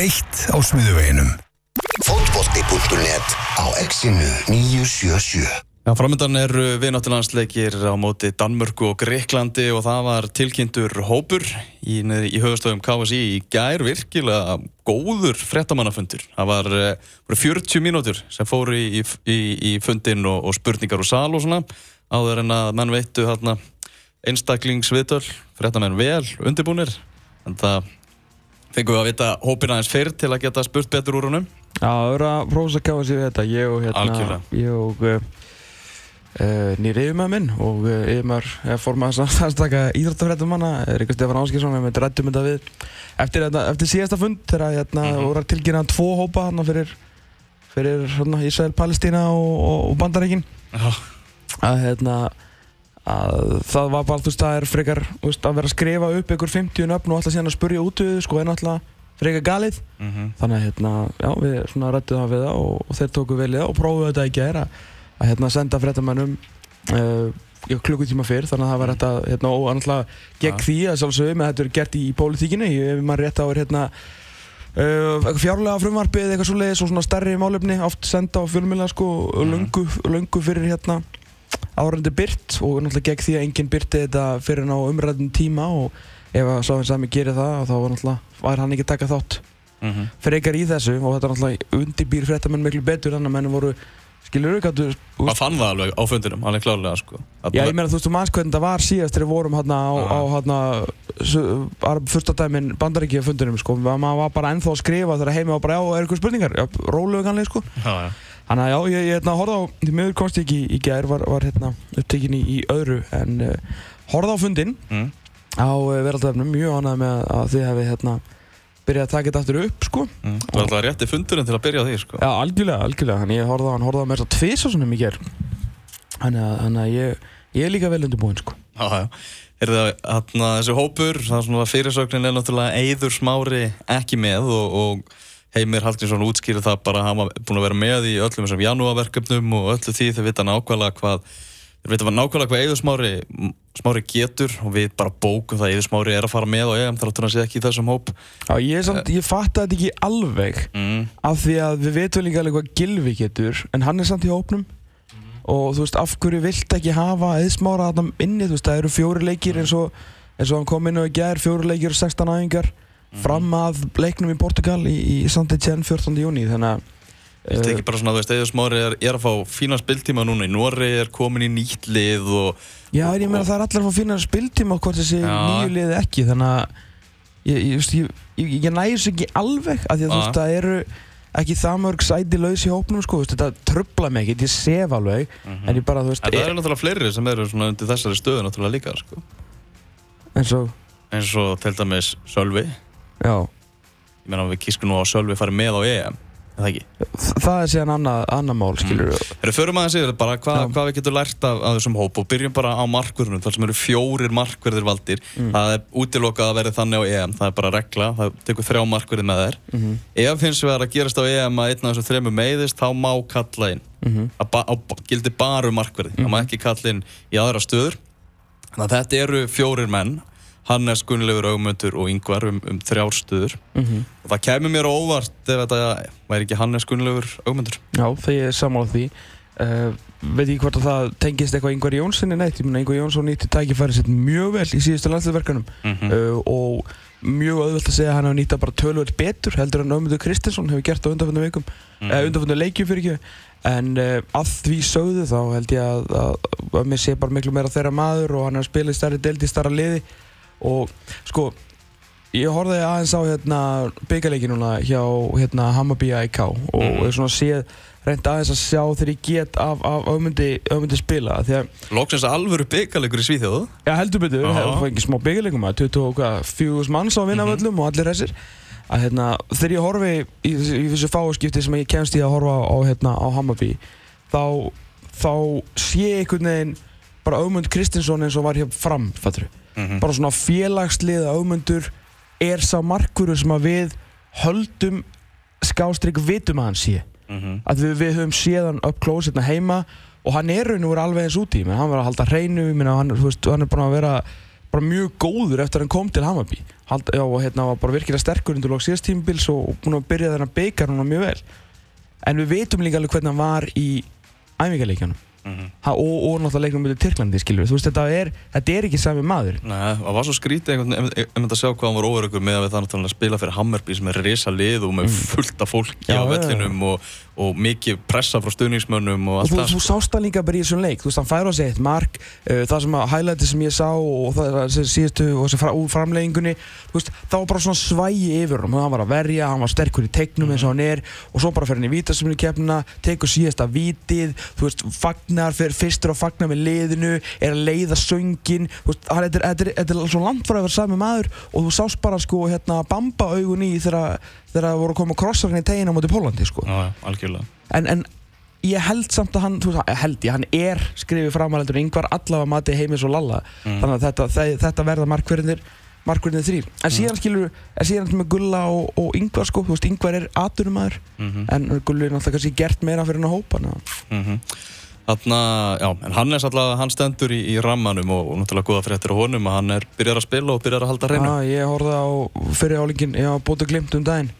eitt á smiðuveginum. Fótbolti.net á exinu 977 Já, framöndan eru viðnáttilandsleikir á móti Danmörku og Greiklandi og það var tilkynntur hópur í, í höfustöðum KSI í gær virkilega góður frettamannafundur. Það var, uh, var 40 mínútur sem fóru í, í, í fundin og, og spurningar og sal og svona áður en að menn veittu hérna einstaklingsviðtöl, frettamenn vel undirbúnir en það fengum við að vita hópin aðeins fyrr til að geta spurt betur úr húnum. Já, það verður að prófa að káða sér við þetta. Ég og hérna, og uh, uh, nýr yfirmæð minn og uh, yfirmæður er formað samstaka íþróttafrættum manna, Ríkar Stefán Áskilsson, við myndum rættum þetta við eftir, þetta, eftir síðasta fund þegar hérna Mhm. voru að tilkynna tvo hópa hérna fyrir, fyrir hérna, Ísrael, Palestína og, og, og Bandaríkin Já. að hérna að það var bara, þú veist, það er frekar veist, að vera að skrifa upp ykkur 50 nöfn og alltaf síðan að spurja út við sko, er náttúrulega frekar galið. Mm þannig að hérna, já, við svona rættum það við það og, og þeir tóku vel í það og prófuðu þetta í gær að, að hérna senda fréttamannum uh, já, klukkutíma fyrr. Þannig að það var þetta, hérna, og náttúrulega gegn því að sjálfsögum að þetta er gert í pólitíkinni, ef maður rétt á er hérna uh, eitthvað fjárlega frumvarpið eða eitthvað svoleiðis og svona stærri málefni oft senda á fjölmjöla sko og Mhm. löngu, löngu fyrir hérna árandi byrt og náttúrulega gegn því að enginn byrti þetta fyrir ná umræðin tíma og ef að sá eins að mig gerir það þá var náttúrulega, var hann ekki að taka þátt Mm frekar í þessu og þetta er náttúrulega undirbýr fréttamenn miklu betur þannig að menn voru skilur gáttu Maður fann það alveg á fundinum, alveg klárlega sko. Já, ég meina þú veist, þú manns hvernig það var síðast þegar við vorum hérna á, Já. á hérna fyrsta dæmin bandaríkja fundinum sko, maður var bara ennþá að skrifa þegar heimi var bara, já, er eitthvað spurningar? Já, rólegu kannlega, sko Já, já. Þannig að já, ég, ég hérna, horfði á, því miður komst ég ekki í, í gær, var, var hérna upptekinn í, í öðru en uh, horfði á fundin Mm. á uh, veraldöfnum, mjög ánægð með að þið hefði hérna byrjað að taka þetta aftur upp, sko Mm. Það var alltaf rétti fundurinn til að byrja á því sko. Já, algjörlega, algjörlega, þannig ég horfði á hann, horfði á mér svo tvís og svona mikið Þannig að, þannig að ég, ég er líka vel undirbúinn, sko Já, já. Er það hérna, þessi hópur, það er svona fyrirsögnin er náttúrulega Eyður Smári ekki með og, og Heimir Hallgrímsson útskýrði það bara að hann var búin að vera með í öllum þessum janúarverkefnum og öllu því þeir vita nákvæmlega hvað þeir vita nákvæmlega hvað Eyður Smári, getur og við bara bókum það að Eyður Smári er að fara með og EM þáttur hann sé ekki í þessum hóp. Já, ég, samt, ég fatta þetta ekki alveg mm. af því að við veitum líka alveg hvað Gilvi getur en hann er samt í hópnum. Og þú veist, af hverju vilt ekki hafa eðsmára þarna inni, þú veist, það eru fjóri leikir eins og, eins og hann kom inn og í gær fjóri leikir og 16 æfingar fram að leiknum í Portugal í, í Saint-Etienne 14. júni þannig að Þetta er eh, ekki bara svona, þú veist, Eyður Smári er, er að fá fína spiltíma núna í Nóri er komin í nýtt lið og Já, en ég meina það er allir að fá fínar spiltíma hvort þessi nýju liði ekki þannig að ég, ég, ég, ég, ég næði þessu ekki alveg af því að þú veist það eru ekki það mörg sæti laus í hópnum sko, veist, þetta trubla mig ekkert, ég sef alveg en ég bara, þú veist, En það eru náttúrulega fleiri sem eru svona undir þessari stöðu náttúrulega líka, sko. eins og? Eins og til dæmis Sölvi já, ég meina við kískum nú að Sölvi fari með á EM er það ekki? Þ- það er síðan annað, annað mál, skilur við Þegar förum aðeins yfir bara hvað, hvað við getum lært af, af þessum hóp og byrjum bara á markverðunum þar sem eru fjórir markverðir valdir. Mm. það er útilokað að verði þannig á EM það er bara regla, það tekur þrjá markverði með þær. Mhm. ef hins vegar að gerast á EM að einn af þessum þremur meiðist þá má kalla inn. Mhm. ba, á, gildi bara um markverði það má ekki kalla inn í aðra stöður. Þannig að þetta eru fjórir menn Hannes, Gunnleifur, Augmundur og Yngvar um, um þrjár stöður. Mhm. og það kemur mér óvart ef þetta væri ekki Hannes, Gunnleifur, Augmundur Já, ég er sammála því. Uh, veit ég hvort að það tengist eitthvað Ingvar Jónssoni neitt, ég meina Ingvar Jónsson nýtti tækifæri sitt mjög vel í síðustu landsliðverkanum mm uh, og mjög auðvöld að segja að hann hefur nýtt bara tölvöld betur heldur en Ömundur Kristinsson hefur gert á undanfjöndu vikum. Mhm. mm. uh, undanfjöndu leikjum fyrir ekki. En uh, að því sögðu þá held ég að, að, að mér sé bara miklu meira þeirra maður og hann að spila í stærri deild í starra liði og sko ég horfði aðeins á hérna byggarleiki núna hjá hérna Hammarby IK og Mhm. mm. svona séð reyndi aðeins að sjá þegar ég get af, af Ömundi spila Lóksins alvöru byggarleikur í Svíþjóðu Já, heldur betur, það var ekki smá byggjarleikum að 24 manns á vinnavöllum og allir þessir að hérna, þegar ég horfi í, í þessu fáskipti sem ég kemst í að horfa á, hérna, á Hammarby þá, þá sé ég einhvern veginn bara Augmund Kristinsson eins og var hér fram fattur. Mhm. bara svona félagslið Augmundur er sá markurur sem að við höldum skástrygg vitum að hann sé. Mhm. að við, við höfum séð hann upp close hérna heima og hann er raun og verið alveg eins úti. Menn hann var að halda hreinu menn hann, veist, hann er búin að vera bara mjög góður eftir að hann kom til Hammarby. Hald, já, og hérna var bara virkilega sterkur undir lók síðast tímubils og, og búin að byrja þennan byggar núna mjög vel. En við veitum líka alveg hvernig hann var í æfingarleikjanum ha, og, og náttúrulega leiknum með Tyrklandi skilur þú veist þetta er, þetta er ekki sami maður. Nei, það var svo skrítið einhvern veginn, ef myndi að sjá hvað hann var óverökkur með að við það náttúrulega spila fyrir Hammerby sem er risa lið og með fullt af fólki Mm. Já, á vellinum og, og mikið pressa frá stuðningsmönnum og og allt þú, það. þú sást það líka bara í þessum leik. Þú veist hann fær á sig eitt mark uh, það sem að highlighti sem ég sá og það þessi síðustu og fra, úr framleggingunni þú veist það var bara svona svægi yfir hann hann var að verja, hann var sterkur í tegnum eins og hann er og svo bara fer hann í vítaseminu keppnina tekur síðasta vitið þú veist fagnar, fer fyrstur að fagna með liðinu er að leiða söngin þú veist, þetta er, þetta er, þetta er svo langt frá að vera sami maður og þú sást bara sko hérna bamba augun í þegar það voru að koma krossarinn í tegina á móti Pólandi sko. Já. En, en ég held samt að hann þú veist, held ég, hann er skrifið framaldur yngvar allavega mati heimis og lalla. Þannig að þetta, þe- þetta verða markverðinir markverðinir þrýr en síðan skilur, en síðan með Gulla og, og yngvar sko, þú veist, yngvar er aturumæður Mm en Gulli er náttúrulega kannski gert meira fyrir hann að hópa ná. Þarna, já, en Hannes allavega, hann stendur í, í rammanum og, og náttúrulega góða fréttir á honum að hann er byrjar að spila og byrjar að halda hreinu. ah, ég horfði á fyrir álingin ég hafa bútið glimt um daginn.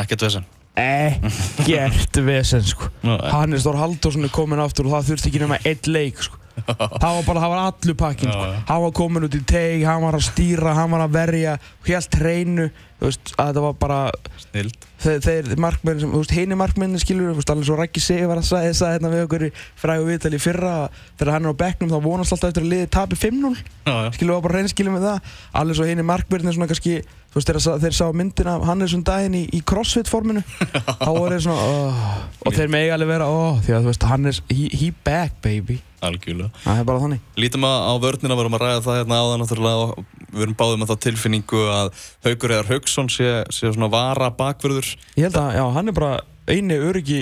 Ekkert vesen. Ekkert vesen sko Nei. Hannes Þór Halldórsson er komin aftur og það þurfti ekki nema einn leik sko. það var bara, það var allur pakkin sko. Hann var komin út í teig, hann var að stýra hann var að verja, helt hreinu þú veist, að þetta var bara Snild. þeir, þeir markmenn sem, þú veist, hini markmennin skilur, þú veist, alveg svo Raggi Sig var að sagði það hérna við okkur í frægu viðtali fyrra þegar hann er á bekknum þá vonast alltaf eftir að liði tapi 5-0 Já, já. skilur var bara reynskilum með það alveg svo hini markmennin svona kannski þú veist, þegar þeir sá myndina af Hannes um daginn í, í crossfit forminu þá voru þeir svona oh, og þeir megi alveg vera oh, því að þú veist, Hannes, he, he back baby Algjörlega. það er bara þannig Lítum að á vörnina varum að ræða það hérna áðan náttúrulega og við erum báðið með þá tilfinningu að Haukur Eðar Hauksson sé, sé svona vara bakvörður. Ég held að, já, hann er bara eini öryggi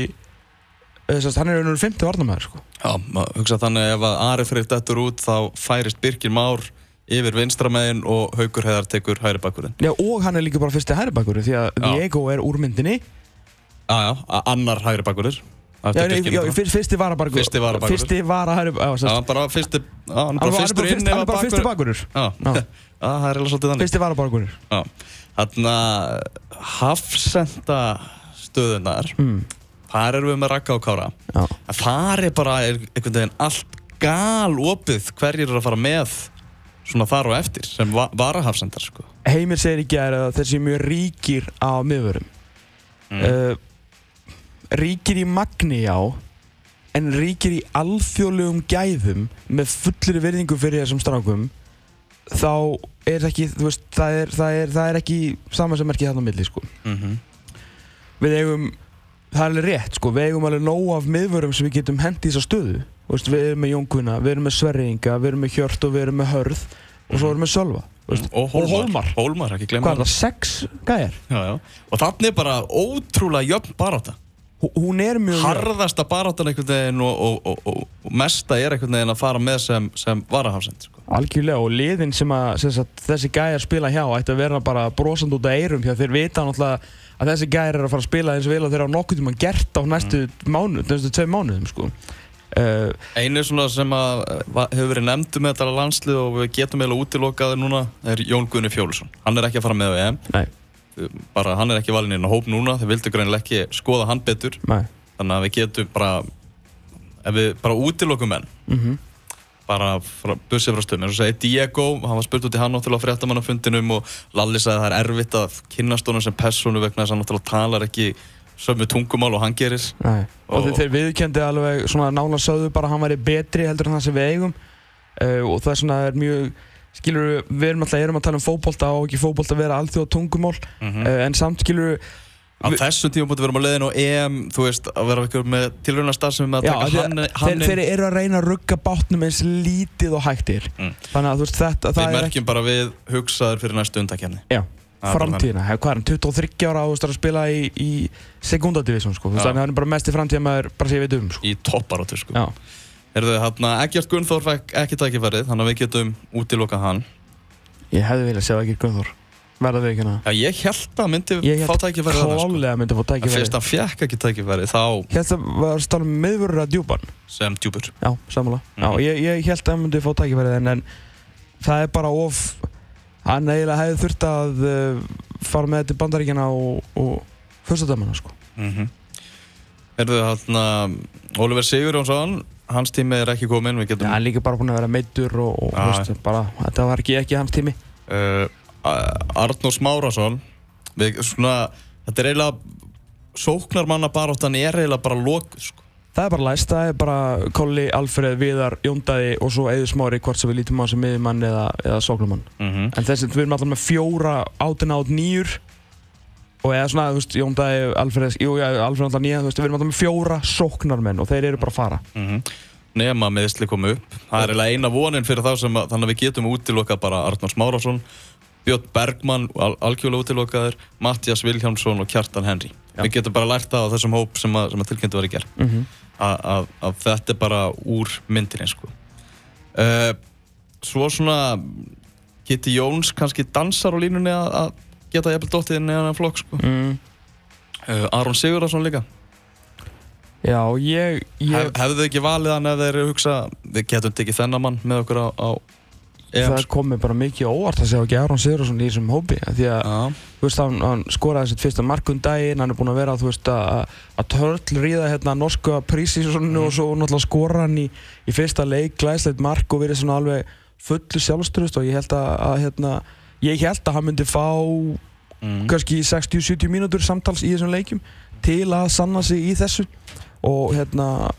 þess að hann er einhverjum 50 varnamæður, sko. Já, maður hugsa þannig ef að Ari Freyr dettur út þá færist Birgir Már yfir vinstramegin og Haukur Heiðar tekur hæri bakvörðin. Já, og hann er líka bara fyrsti hæri bakvörður því að. Diego er úr myndinni. Já, já, annar hæri bakvörður. Já, nei, já, fyr- fyrsti varabakvörður. Fyrsti varabakvörður. Fyrsti vara hæri, já, Já, hann bara fyrsti, já, hann Hann bara hann fyrstur inn fyrsti- hann ef er bara að fyrsti bakvörður. Já, það er eiginlega svolítið þannig. Fyrsti varabakvörður. Já, þarna hafsenda stöðunar, Mm. þar erum við með Raka og Kára. Já. að það er bara er einhvern veginn allt gal opið hverjir eru að fara með svona þar og eftir sem va varahafsendar sko. Heimir segir í gæri að séu mjög ríkir á miðvörum. Mm. Uh, ríkir í magni, já, en ríkir í alþjóðlegum gæðum með fullri virðingu fyrir þessum strákum, þá er ekki, veist, það er, það er, það er ekki saman sem merkið þarna á milli, sko. mm Við eigum, það er alveg rétt, sko, við eigum alveg nóg af miðvörum sem við getum hendið í þessa stöðu. Þú veist, við erum með Jónkuna, við erum með Sverringa, við erum með Hjört og við erum með Hörð og svo erum við með Sölva. veist. og Hólmar, Hólmar. Hólmar ekki glemma Hvað er það, sex gæjar? já, já. og þannig er bara ótrúlega jöfn baráta Hú- Hún er mjög... harðasta baráttan einhvern veginn og, og, og, og, og mesta er einhvern veginn að fara með sem, sem varahafsend sko. Algjörlega og liðin sem, að, sem sagt, þessi gæjar spila hjá ætti að vera bara brosand út af eyrum hjá þeir vita náttúrulega að þessi gæjar er að fara að spila eins vel og þeir á nokkuð tíma gert á næstu mánuð, næstu tvei mánuðum sko. Uh, einu svona sem að hefur verið nefndu með þetta landslið og við getum eiginlega útilokaði núna er Jón Guðni Fjólusson. Hann er ekki að fara með á EM. Nei, bara hann er ekki valinn inn á hóp núna. Þeir vildu greinilega ekki skoða hann betur. Nei. Þannig að við getum bara ef við bara útilokum menn mm bara frá, bussið frá stöðum eins og segi Diego, hann var spurt út í hann náttúrulega á fréttamannafundinum og Lalli sagði að það er erfitt að kynnast honum sem persónu vegna þess að hann náttúrulega talar ekki sömu tungumál og hann gerir. Og, Og- þeir, viðkendi alveg svona nála sögðu bara að hann væri betri heldur en það sem við eigum. Uh, og það er svona er mjög skilur við erum alltaf erum að tala um fótbolta og ekki fótbolta vera alþjóð tungumál. Mm uh, en samt skilur á þessum tíma búin að vera með leiðin á EM þú veist, að vera eitthvað með tilröna starf sem er með að Já, taka því hann, hann þeir, þeir eru að reyna að rugga bátnum eins lítið og hægt er. Mm. þannig að þú veist þetta við er merkjum bara við hugsaður fyrir næstu undakefni Bara framtíðina, hvað er hann, 23 ára veist að spila í, í sekundadivísum sko, þú veist að hann er bara mest í framtíðamaður bara sem ég veit um sko. í topparóttu sko. Já, Herðu, hérna, Egert Gunnþór fekk ekki tækifærið þannig að við getum útilokað hann. Ég hefði viljað sjá ekki Guðþór verða við ekki hana Já, ég held að myndi Ég fá held tækifærið þarna, sko. klálega myndi að fá En tækifæri fyrst hann fekk ekki tækifærið þá Ég held að var að stala með miðvörur að djúpan. Sem djúpur. Já, sammála. Mhm. Já, ég, ég held að hann bara eiginlega hefði þurft að uh, fara með þetta í bandaríkjana og, og fyrstadömanna sko Mm Erðu þarna Oliver Sigurjónsson, hans tími er ekki komin, við Já, getum hann líka bara búinn að vera meittur og, og Já. veistu, bara, þetta var ekki, ekki hans tími uh, Arnór Smárasson við, svona, þetta er eiginlega sóknarmanna baráttan er eiginlega bara lokuð sko. Það er bara læst, það er bara Kolli, Alfreð, Viðar, Jóndæði og svo Eður Smári hvort sem við lítum á sem miðjumann eða, eða sóknumann. mm En þessi, við erum alltaf með fjóra átina át nýjur og eða svona, þú veist, Jóndæði, Alfreð, jú, já, Alfreð alltaf nýja, þú veist, við erum alltaf með fjóra sóknarmenn og þeir eru bara að fara. -hmm. nema meðsli komu upp það er eiginlega eina vonin fyrir þá sem að, þannig að við getum útilokað bara Arnór Smárasson Björn Bergmann, al algjörlega útilokaður Mattias Vilhjámsson og Kjartan Henry. Við getum bara lært það á þessum hóp sem að, að tilkynntu var í gerð Mm -hmm. að þetta er bara úr myndinni sko. uh, svo svona Kitty Jóns kannski dansar á línunni að, að geta jafnvel dóttið inn í hann flokk sko. mm. uh, Aron Sigurðarsson líka Já, ég, ég Hef, hefðu þið ekki valið hann ef þeir hugsa við getum tekið þennan mann með okkur á, á EM það kom mér bara mikið óvart að segja ekki Aron Sigurðarsson í þessum hópi því að, Já, þú veist, hann, hann skoraði sitt fyrsta markun daginn, hann er búinn að vera, þú veist, að að törl ríða hérna norska prísísonu og svo náttúrulega skora hann í, í fyrsta leik, glæsleit mark og verið svona alveg fullu sjálfströðust og ég held að, að hérna, ég held að hann myndi fá mm. kannski 60-70 mínútur samtals í þessum leikjum til að sanna sig í þessu og hérna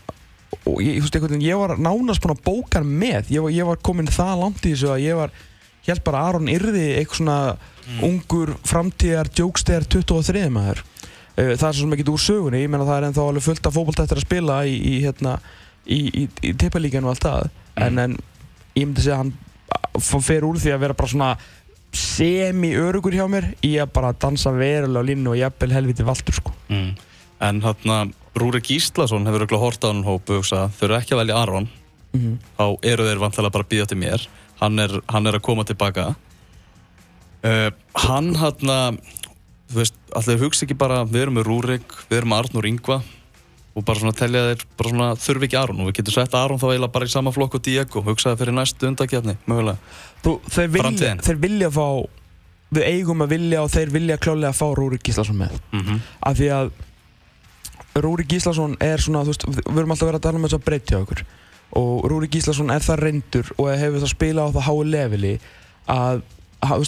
og ég, þú veist, einhvern veginn, ég var nánast búinn að bóka hann með, ég var, ég var komin það langt í þessu að ég var, held bara Aron yrði eitthvað svona ungur framtíðar djókstegar 23 maður. Uh, það er svo ekki úr sögunni. Ég meina það er ennþá alveg fullt af fótboltættir að spila í, í hérna í, í, í tippalíkanu og allt það. En, en ég myndi segja að hann fer úr því að vera bara svona semi-örugur hjá mér í að bara dansa verulega á línu og jafnvel helviti valdur sko. Mm. En hann Rúri Gíslason hefur auðvitað hort á hann hópu og hugsa, þau eru ekki að velja Aron. Mm -hmm. þá eru þeir vantilega bara að býða til mér. Hann er, hann er að koma tilbaka. Uh, hann hann þú veist, allir hugsa ekki bara við erum með Rúrik, við erum með Arnur Ingva. Og bara svona telja þeir bara svona þurfi ekki Aron. Og við getum sett Aron þá eiginlega bara í sama flokk og Diego, hugsaði fyrir næstu undakjarni mögulega, Þú, þeir, vilja, þeir vilja fá við eigum að vilja og þeir vilja klálega að fá Rúrik Gíslason með. Mm af því að Rúrik Gíslason er svona, þú veist, við erum alltaf verið að tala um þess að breytja okkur. Og Rúrik Gíslason er það reyndur og hefur það spilað á það hái leveli að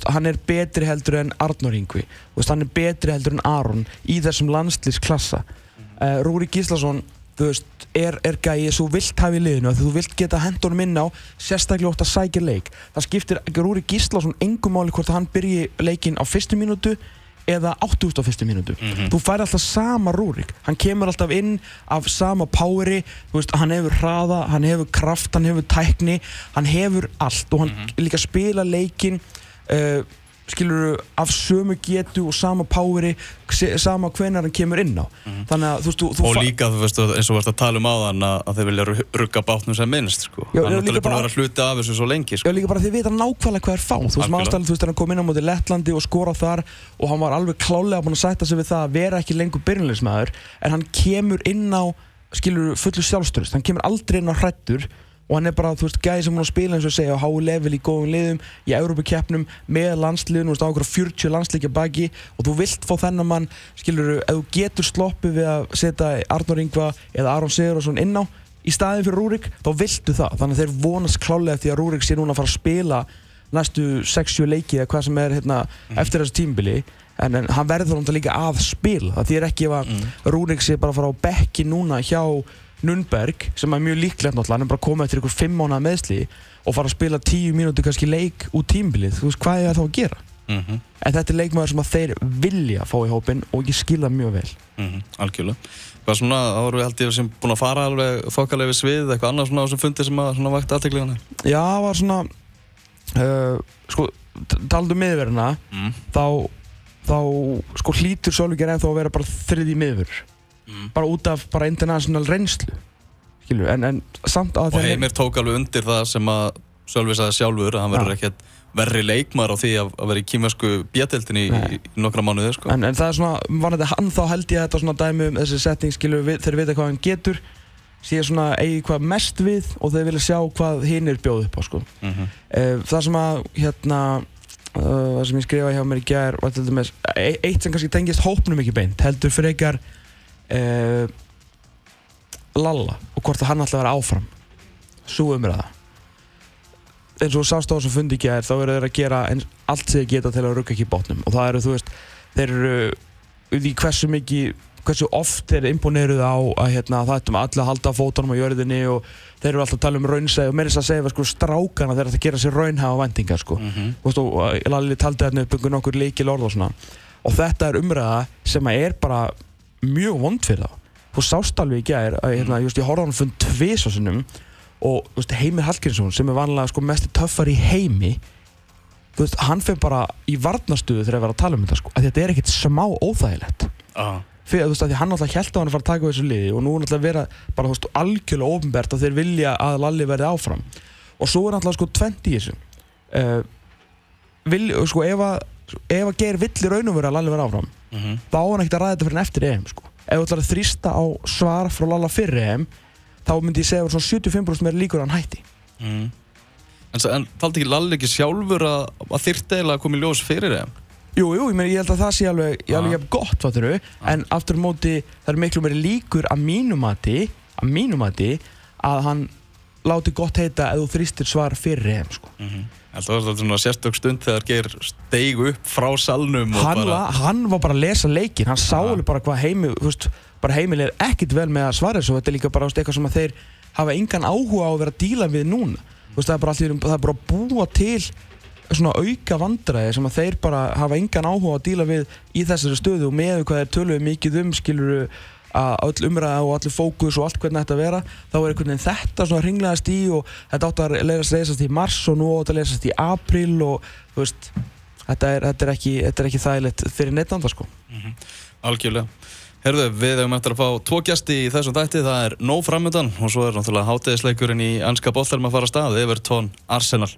hann er betri heldur en Þú veist, hann er betri heldur en Aron í þessum landslýsklassa uh, Rúrik Gíslason þú veist, er, er gæi svo vilt hafa í liðinu að þú vilt geta hendunum inn á sérstaklega ótt að sækja leik. Það skiptir Rúrik Gíslason engum máli hvort hann byrji leikinn á fyrstu mínútu eða 80 á fyrstu mínútu. Þú fær alltaf sama Rúrik. Hann kemur alltaf inn af sama poweri veist, hann hefur hraða, hann hefur kraft hann hefur tækni, hann hefur allt og hann líka spila leikinn uh, skilur af sömu getu og sama poweri sama hvenar hann kemur inn á. Þannig að þú þú, þú og líka þú veist eins og varst að tala um áðan að, að þeir vilja ru- rugga bátnum sem minnst sko. Já, hann já, er náttúrulega búin að vera hluti af þessu svo lengi Já, sko. líka bara því vita nákvæmlega hvað er fá. Þú veist, maður veist, hann kom inn á móti Lettlandi og skora þar og hann var alveg klálega búinn að sætta sig við það að vera ekki lengur byrjunleismæður en hann kemur inn á skilur fullu sjálfstörust, hann kemur aldrei inn á hrættur og hann er bara, þú veist, gæði sem að spila eins og segja á hái level í góðum liðum í Európa-keppnum með landsliðun, þú veist, á okkur 40 landsleikja baki. Og þú vilt fá þennan mann skilur, ef þú getur sloppið við að setja Arnór Ingva eða Aron Sigurðarsson inn á í staðin fyrir Rúrik, þá viltu það. Þannig að þeir vonast klálega því að Rúrik sé núna að fara að spila næstu 6-7 leiki eða hvað sem er hérna, eftir þessu tímbili en, en hann verður náttúrulega líka að spila. Það þýr ekki ef að Rúrik sé bara að fara á bekki núna hjá Nunberg sem er mjög líklegt náttúrulega hann er bara komið eftir ykkur 5 mánuða meðsli og fara að spila 10 mínúti kannski leik út tímbilið, þú veist hvað er það að gera? Mm -hmm. en þetta er leikmaður sem að þeir vilja fá í hópin og ég skil það mjög vel. Mm algjörlega. Hvað svona, þá erum við held ég sem búin að fara alveg þokkalega við svið, eitthvað annað svona á þessum fundi sem að svona vakti aðteklingarna Já, það var svona uh, sko, taldu um miðverðina mm. þá, þá sko hlýtur Sölvíkjar ennþá að vera bara þriði miður Mm. bara út af bara international reynslu skilur, en, en samt að Og þeir- Heimir tók alveg undir það sem að Sölvi sagði sjálfur að hann verður ekkert verri leikmar á því að, að vera í kýmversku bjöteldinni í, í nokkra mánuði sko. en, en það er svona, var þetta hann þá held ég þetta svona dæmi um þessi setting skilur, við, þeir vita hvað hann getur sé svona eigi hvað mest við og þeir vilja sjá hvað hinn er bjóð upp á sko. Mhm. uh, það sem að hérna uh, það sem ég skrifa hjá mér í e eitt sem kannski tengist hópnum ekki beint heldur frekar uh, Lalla og hvort að hann ætla að vera áfram svo umræða eins og sást á þessum fundi í gær þá eru þeir að gera allt sem þeir geta til að rugga ekki í botnum og það eru þú veist þeir eru út í hversu mikið hversu oft þeir imponeruð á að hérna, það ættum allir að halda fótunum á jörðinni og þeir eru alltaf að tala um raunsæð og mér er þess að segja sko, strákana þeir ætla að gera sér raunhafa vendingar sko. mm. -hmm. og, Lalli taldi þarna upp einhvern okkur leikil orð og svona og þetta er umræða sem að er bara mjög vond fyrir þá. Þú sást alveg í gær að hérna, just, ég horfði á hann fund tvís á sinnum og veist, Heimir Hallgrímsson sem er vanlega sko, mest töffar í heimi veist, hann fyrir bara í varnastuðu þegar við erum að tala um þetta sko, að þetta er ekkert smá óþægilegt. Ah. fyrir veist að því hann alltaf held á hann að fara að taka þessu liði og nú er alltaf vera bara veist algjörlega ofinbært að þeir vilja að Lalli verði áfram. Og svo er alltaf sko 20 í þessu. Uh, vil, sko ef að ef að Geir vill í raunum vera að Lalli verði áfram Mhm. þá á hann ekkert að ræða þetta fyrir en eftir EM sko. ef þú ætlar að þrýsta á svar frá Lalla fyrir EM þá myndi ég segja að svona 75% meira líkur hann hætti Mhm. En, en taldi ekki Lalli ekki sjálfur að, að þyrfti eiginlega að koma í ljós fyrir þeim? Jú, jú, ég, meni, ég held að það sé alveg, ég alveg Ah. gott, fattur við, en aftur móti það er miklu meiri líkur að mínumati að mínumati að hann láti gott heita ef þú þrýstir svar fyrir heim, sko. Það var svona sérstök stund þegar Geir steig upp frá salnum Hann, bara... var, hann var bara að lesa leikin, hann sá alveg bara hvað heimi, veist, bara heimil er ekkit vel með að svara þessu, þetta er líka bara veist, eitthvað sem að þeir hafa engan áhuga á að vera að díla við núna. Veist, það er bara allir, það er bara að búa til svona auka vandræði sem að þeir bara hafa engan áhuga á að díla við í þessari stöðu og með hvað þeir töluðu mikið um skiluru að öll umræða og allir fókus og allt hvernig þetta vera þá er einhvern veginn þetta svona ringlegast í og þetta átt að leysast, í mars og nú átt að leysast í april og þú veist þetta er, þetta er, ekki, ekki þægilegt fyrir neittanda sko Algjörlega. Herðu, við hefum eftir að fá tvo gæsti í þessum dætti, það er nóg framöndan og svo er náttúrulega hátegisleikurinn í anska bóttalum að fara að stað, Evertón Arsenal.